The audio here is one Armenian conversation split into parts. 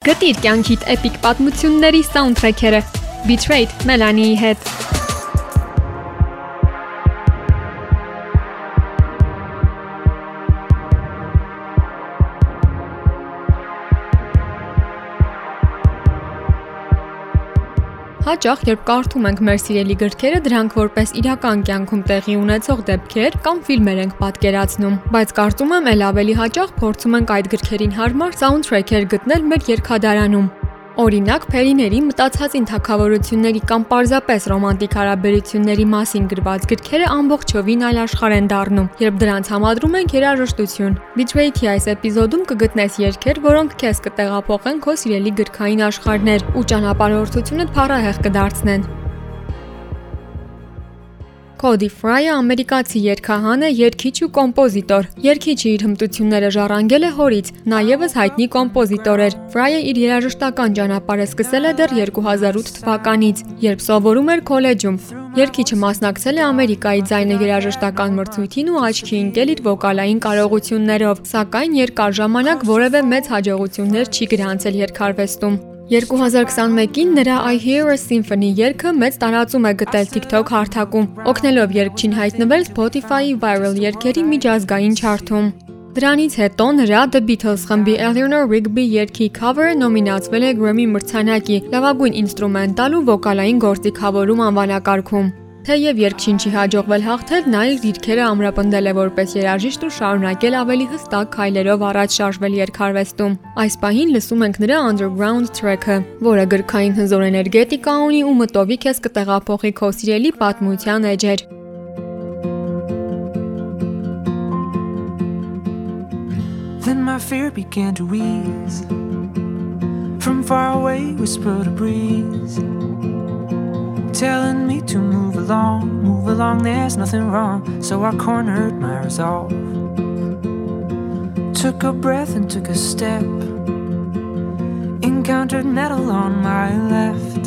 Գտիր կյանքիդ էպիկ պատմությունների սաունդթրեքերը. Betrayed Melanie-ի հետ։ Հաճախ, երբ կարդում ենք մեր սիրելի գրքերը, դրանք որպես իրական կյանքում տեղի ունեցող դեպքեր կամ ֆիլմեր ենք պատկերացնում, բայց կարծում եմ, ել ավելի հաճախ փորձում ենք այդ գրքերին հարմար սաունդթրեքեր գտնել մեր երգադարանում։ Օրինակ, Փերիների մտածածին թակավորությունների կամ պարզապես ռոմանտիկ հարաբերությունների մասին գրված գրքերը ամբողջովին այլ աշխարհ են դառնում, երբ դրանց համադրում ենք երաժշտություն։ Betrayed-ի այս էպիզոդում կգտնես երգեր, որոնք քեզ կտեղափոխեն քո սիրելի գրքային աշխարհներ ու ճանապարհորդությունդ փառահեղ կդարձնեն։ Cody Fry-ը ամերիկացի երգահան է, երգիչ ու կոմպոզիտոր։ Երգիչը իր հմտությունները ժառանգել է հորից, նա եւս հայտնի կոմպոզիտոր էր։ Fry-ը իր երաժշտական ճանապարհը սկսել է դեռ 2008 թվականից, երբ սովորում էր քոլեջում։ Երգիչը մասնակցել է Ամերիկայի ձայնը երաժշտական մրցույթին ու աչքի ընկել իր վոկալային կարողություններով, սակայն երկար ժամանակ որևէ մեծ հաջողություններ չի գրանցել երգարվեստում։ 2021-ին նրա I Hear a Symphony երգը մեծ տարածում է գտել TikTok հարթակում, օգնելով երգչին հայտնվել Spotify-ի viral երգերի միջազգային չարթում։ Դրանից հետո նրա The Beatles խմբի Eleanor Rigby երգի cover-ը նոմինացվել է Grammy մրցանակի լավագույն ինստրումենտալ ու վոկալային գործիքավորում անվանակարգում։ Թեև երկչին չի հաջողվել հաղթել, նա իր դիրքերը ամրապնդել է որպես երաժիշտ ու շարունակել ավելի հստակ քայլերով առաջ շարժվել երկարվեստում։ Այս պահին լսում ենք նրա Underground track-ը, որը գրքային հզոր էներգետիկա ունի ու մտովի քեզ կտեղափոխի քո սիրելի պատմության էջեր։ Then my fear began to ease. From far away whispered a breeze. Telling me to move along, move along, there's nothing wrong. So I cornered my resolve. Took a breath and took a step. Encountered metal on my left.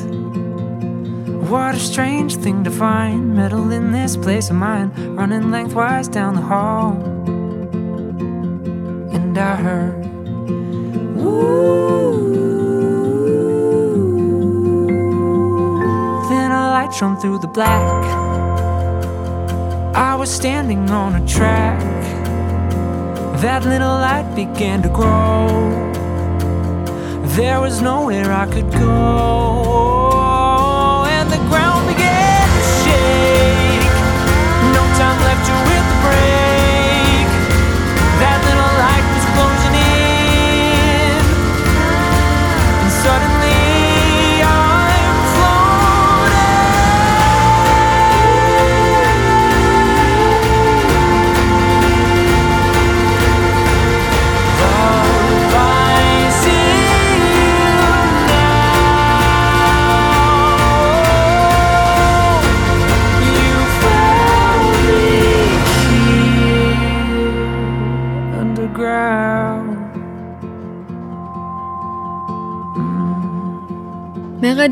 What a strange thing to find metal in this place of mine, running lengthwise down the hall. And I heard, shone through the black. I was standing on a track. That little light began to grow. There was nowhere I could go.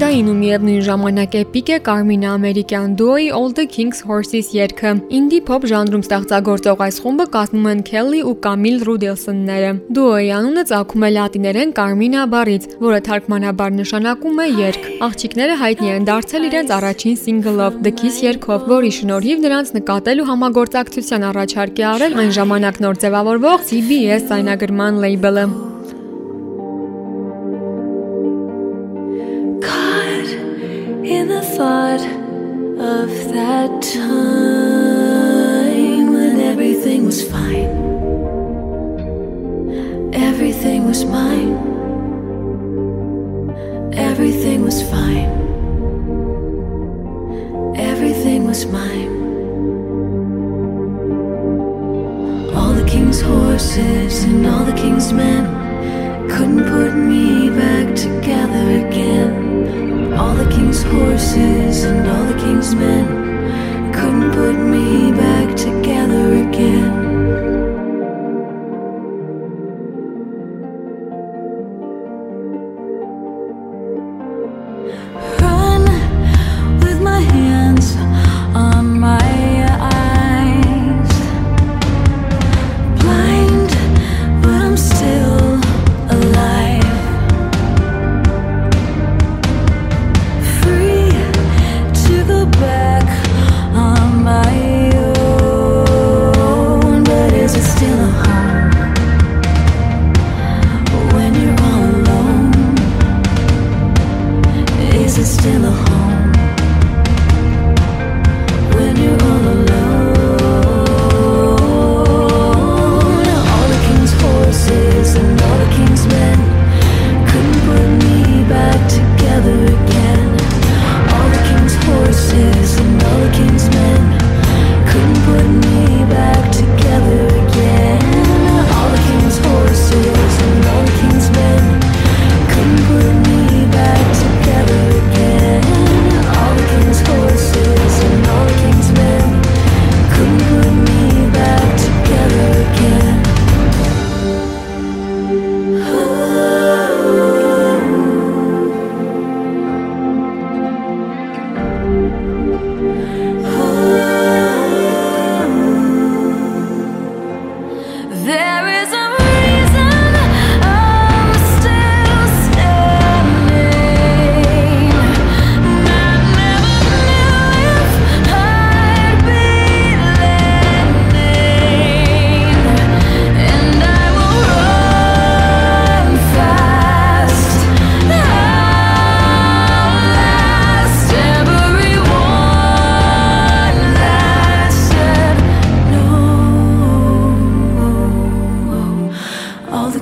Մեղեդային ու միևնույն ժամանակ էպիկ է Կարմինա ամերիկյան դուոյի All the King's Horses երգը։ Ինդի փոփ ժանրում ստեղծագործող այս խումբը կազմում են Kelly ու Camille Rudelsonները։ Դուոյի անունը ծագում է լատիներեն Carmina բառից, որը թարգմանաբար նշանակում է երգ։ Աղջիկները հայտնի են դարձել իրենց առաջին սինգլով The Kiss երգով, որի շնորհիվ նրանց նկատել ու համագործակցության առաջարկ է արել այն ժամանակ նոր ձևավորվող CBS ցայնագրման լեյբլը։ that time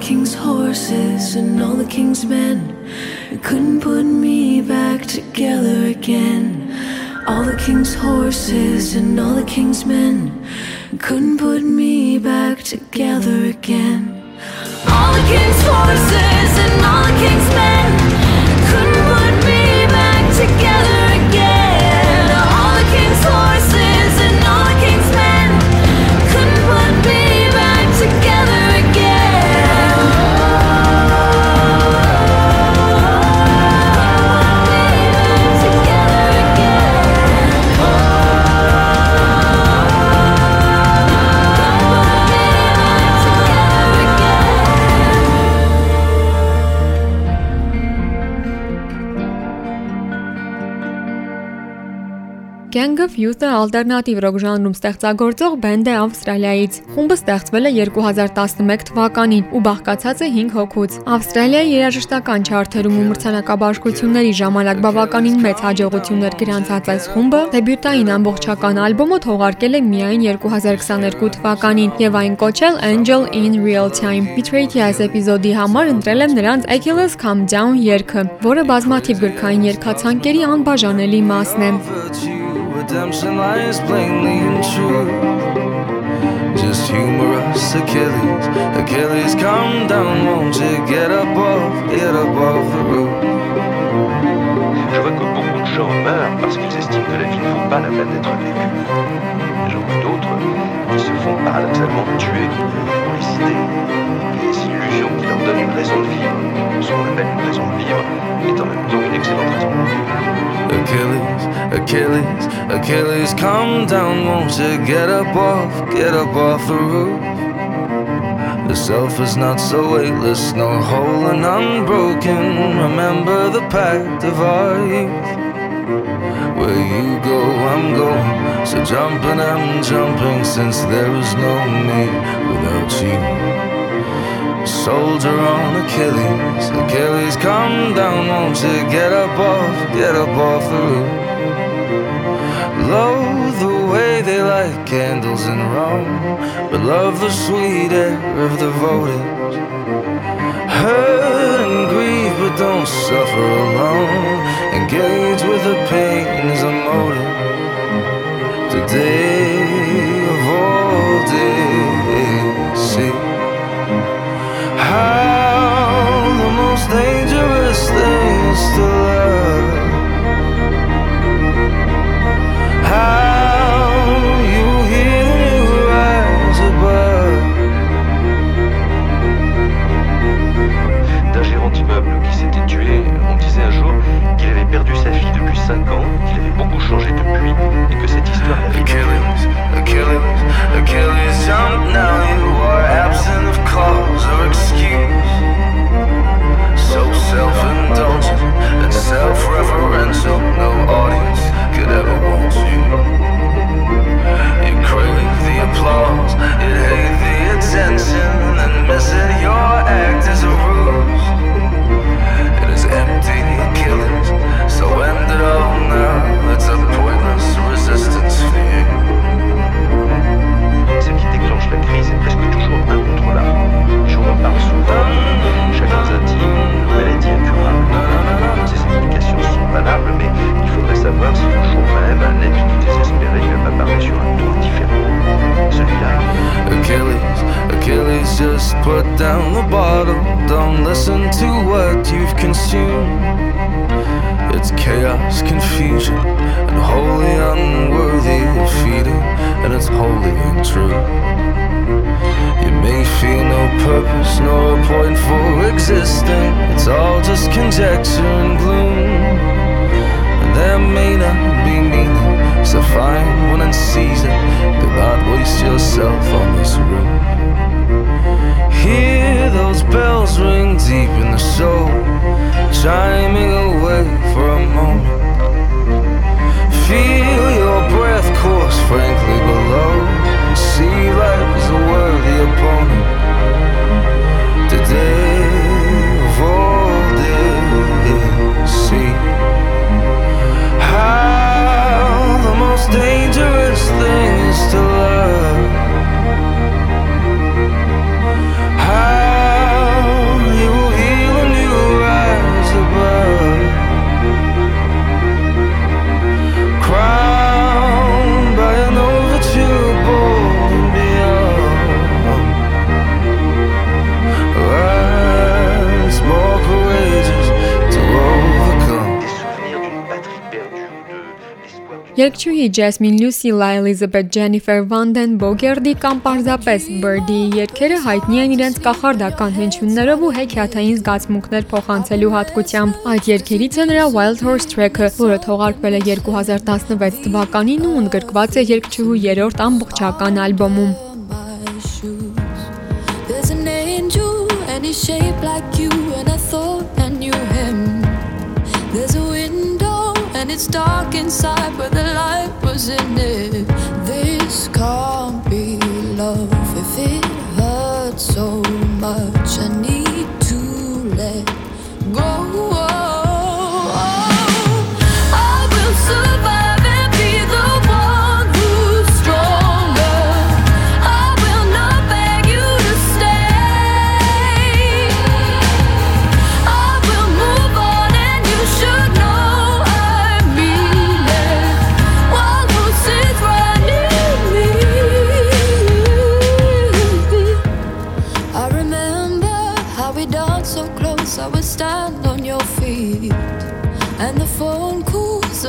king's horses and all the king's men couldn't put me back together again. All the king's horses and all the king's men couldn't put me back together again. All the king's horses and all the king's men couldn't put me back together. Gang of Youth-ը ալտերնատիվ ռոք ժանրում ստեղծագործող բենդ է Ավստրալիայից։ Խումբը ստեղծվել է 2011 թվականին ու բաղկացած է 5 հոգուց։ Ավստրալիայի երաժշտական չարթերում ու մրցանակաբաշխությունների ժամանակ բավականին մեծ հաջողություններ գրանցած այս խումբը դեբյուտային ամբողջական ալբոմը թողարկել է միայն 2022 թվականին եւ այն կոչել Angel in Real Time։ Betrayed Yes էպիզոդի համար ընտրել եմ նրանց Achilles Calm Down երգը, որը բազմաթիվ գրքային երգացանկերի անբաժանելի մասն է։ virtue, redemption lies plainly in truth. Just Achilles, Achilles, come down, won't you get off, get off the roof? Je vois que beaucoup de gens meurent parce qu'ils estiment que la vie ne vaut pas la peine d'être vécue. J'en vois d'autres qui se font paradoxalement tuer pour les idées, les illusions qui leur donnent une raison de vivre. Ce qu'on appelle une raison de vivre est en même temps une excellente raison de. Achilles, Achilles, come down, won't you get up off, get up off the roof? The self is not so weightless, nor whole and unbroken. Remember the pact of our youth. Where you go, I'm going. So jumping, I'm jumping, since there is no me without you. Soldier on Achilles, Achilles, come down, won't you get up off, get up off the roof? Loathe the way they light candles in Rome, but love the sweet air of the voltage. Hurt and grieve, but don't suffer alone. Engage with the pain as a motive. Today of all days, see how for existing. It's all just conjecture and gloom. And there may not be meaning, so find one and seize it. Do not waste yourself on this room. Hear those bells ring deep in the soul, chiming away for Երգչուհի Jasmine Lucilla Elizabeth Jennifer Vanden Bogerdi կամ պարզապես Birdie-ի երգերը հայտնի են իրենց կախարդական հնչյուններով ու հեքիաթային զգացմունքներ փոխանցելու հատկությամբ։ Այդ երգերից է նրա Wild Horse Track-ը, որը թողարկվել է 2016 թվականին ու ընդգրկված է երգչուհու երրորդ ամբողջական ալբոմում։. There's an angel and he's shaped like dark inside, but the light was in it. This can't be love if it hurts so much. I need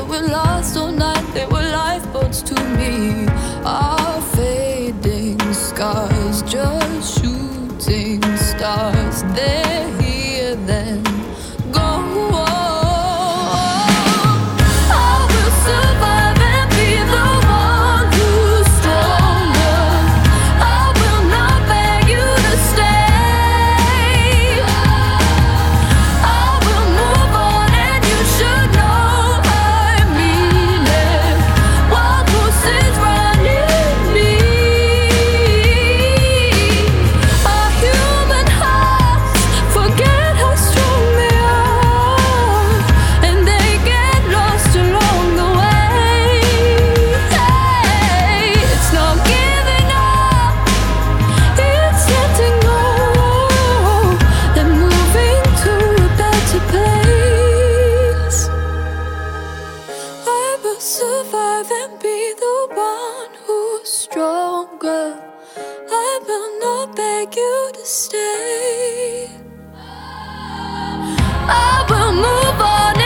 that were lost all night, they were lifeboats to me. Our one who's stronger. I will not beg you to stay. I will move on,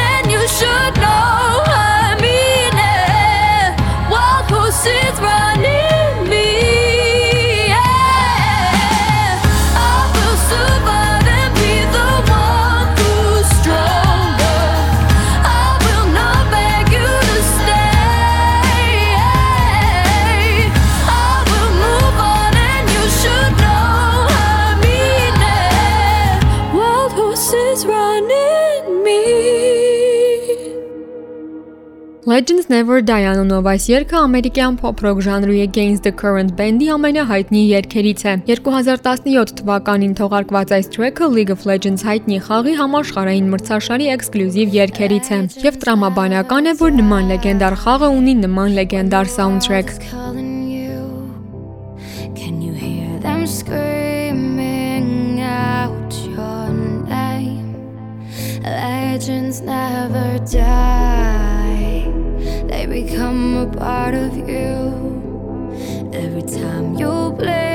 Legends Never Die անունով այս երգը ամերիկյան pop-rock ժանրի Against the Current բենդի ամենահայտնի երգերից է։ 2017 թվականին թողարկված այս track-ը League of Legends հայտնի խաղի համաշխարհային մրցաշարի էքսկլյուզիվ երգերից է։ Եվ տրամաբանական է, որ նման լեգենդար խաղը ունի նման լեգենդար soundtrack։. Can you hear them screaming out your name? Legends never die, become a part of you. Every time you bleed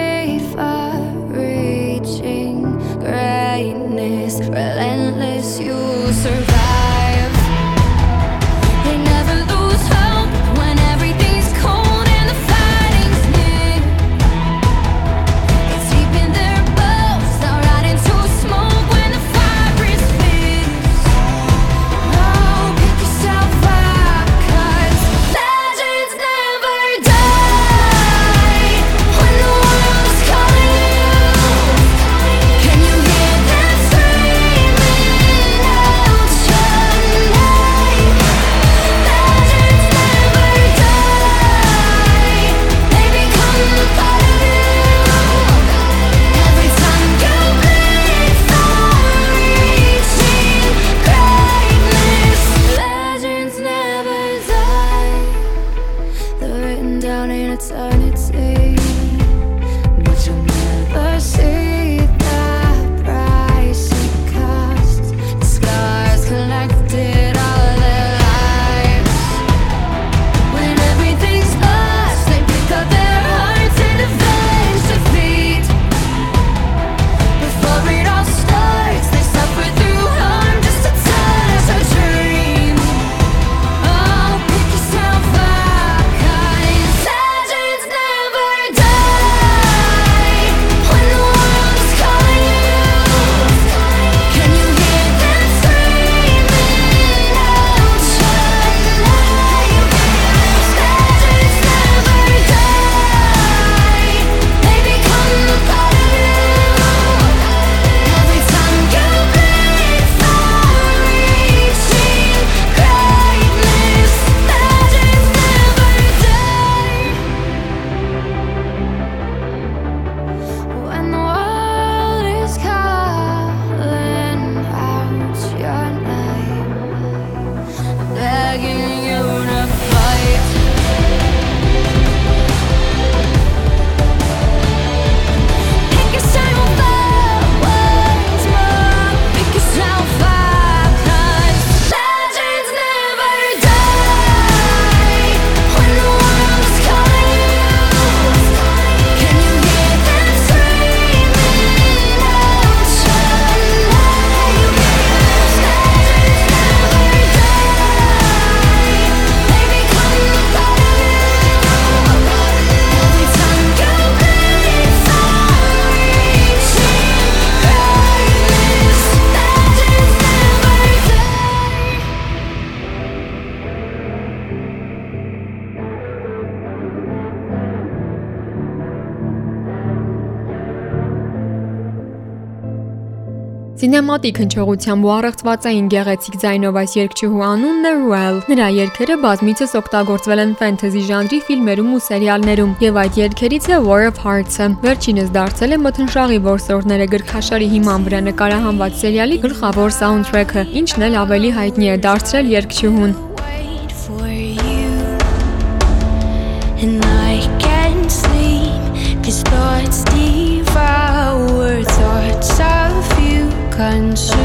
Սինեմատիկ հնչողությամբ ու առեղծվածային գեղեցիկ ձայնով այս երգչուհու անունն է Ruel։ Նրա երգերը բազմիցս օգտագործվել են ֆենթեզի ժանրի ֆիլմերում ու սերիալներում, եւ այդ երգերից է War of Hearts-ը։ Վերջինս դարձել է մթնշաղի որսորդները գրքաշարի հիման վրա նկարահանված սերիալի գլխավոր սաունդթրեքը, ինչն էլ ավելի հայտնի է դարձրել երգչուհուն։ 感情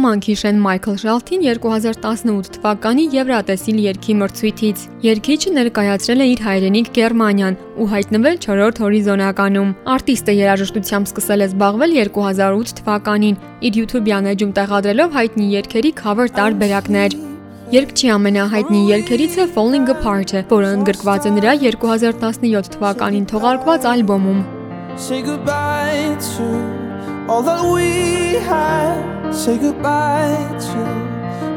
ոմանք հիշեն Մայքլ Շալթին 2018 թվականի Եվրատեսիլ երգի մրցույթից։ Երգիչը ներկայացրել է իր հայրենիք Գերմանիան ու հայտնվել 4-րդ հորիզոնականում։ Արտիստը երաժշտությամբ սկսել է զբաղվել 2008 թվականին, իր YouTube-յան էջում տեղադրելով հայտնի երգերի cover տարբերակներ։ Երգչի ամենահայտնի երգերից է Falling Apart-ը, որը ընդգրկված է նրա 2017 թվականին թողարկված ալբոմում։ Say goodbye to all that we had. Say goodbye to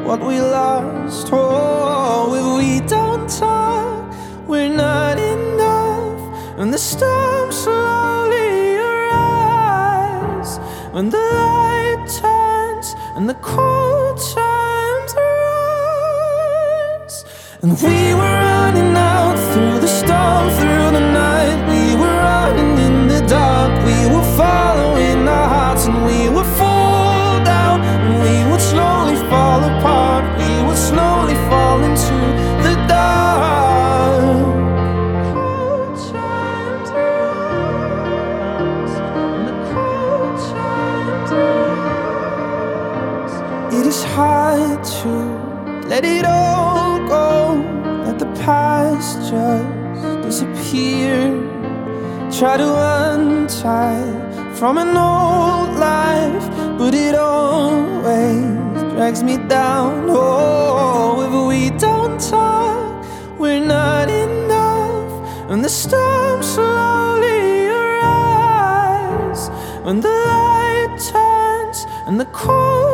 what we lost. Oh, if we don't talk, we're not enough. And the storm slowly arrives. When the light turns and the cold times rise. And we were running out through the storm, through the night. We were running in the dark. We were following Let it all go, let the past just disappear. Try to untie from an old life, but it always drags me down. Oh, if we don't talk, we're not enough, and the storm slowly arrives, and the light turns, and the cold.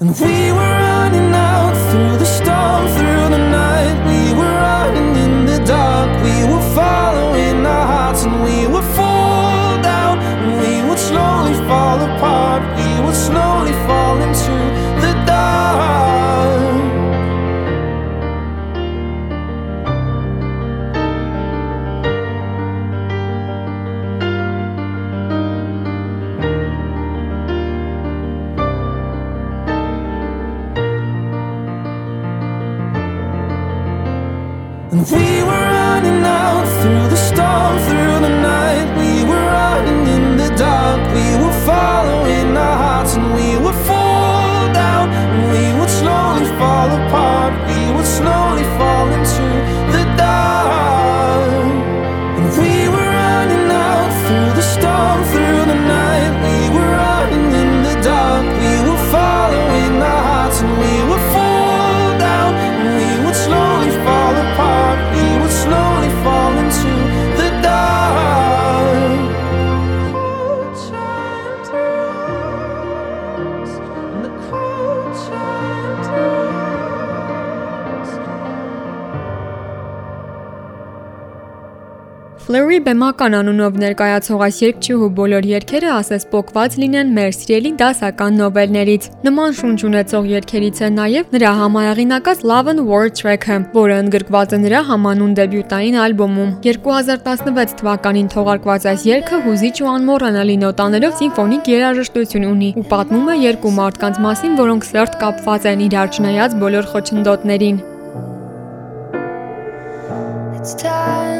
And we were running out through the storm, through the night. We were And we were running out through the Fleury բեմական անունով ներկայացող այս երգչուհու բոլոր երգերը ասես պոկված լինեն մեր սիրելի դասական նովելներից։ Նման շունչ ունեցող երգերից է նաև նրա համահեղինակած Love and War Track-ը, որը ընդգրկված է նրա համանուն դեբյուտային ալբոմում։ 2016 թվականին թողարկված այս երգը հուզիչ ու անմոռանալի նոտաներով սիմֆոնիկ երաժշտություն ունի ու պատմում է երկու մարդկանց մասին, որոնք սերտ կապված են իրար չնայած բոլոր խոչընդոտներին։ It's time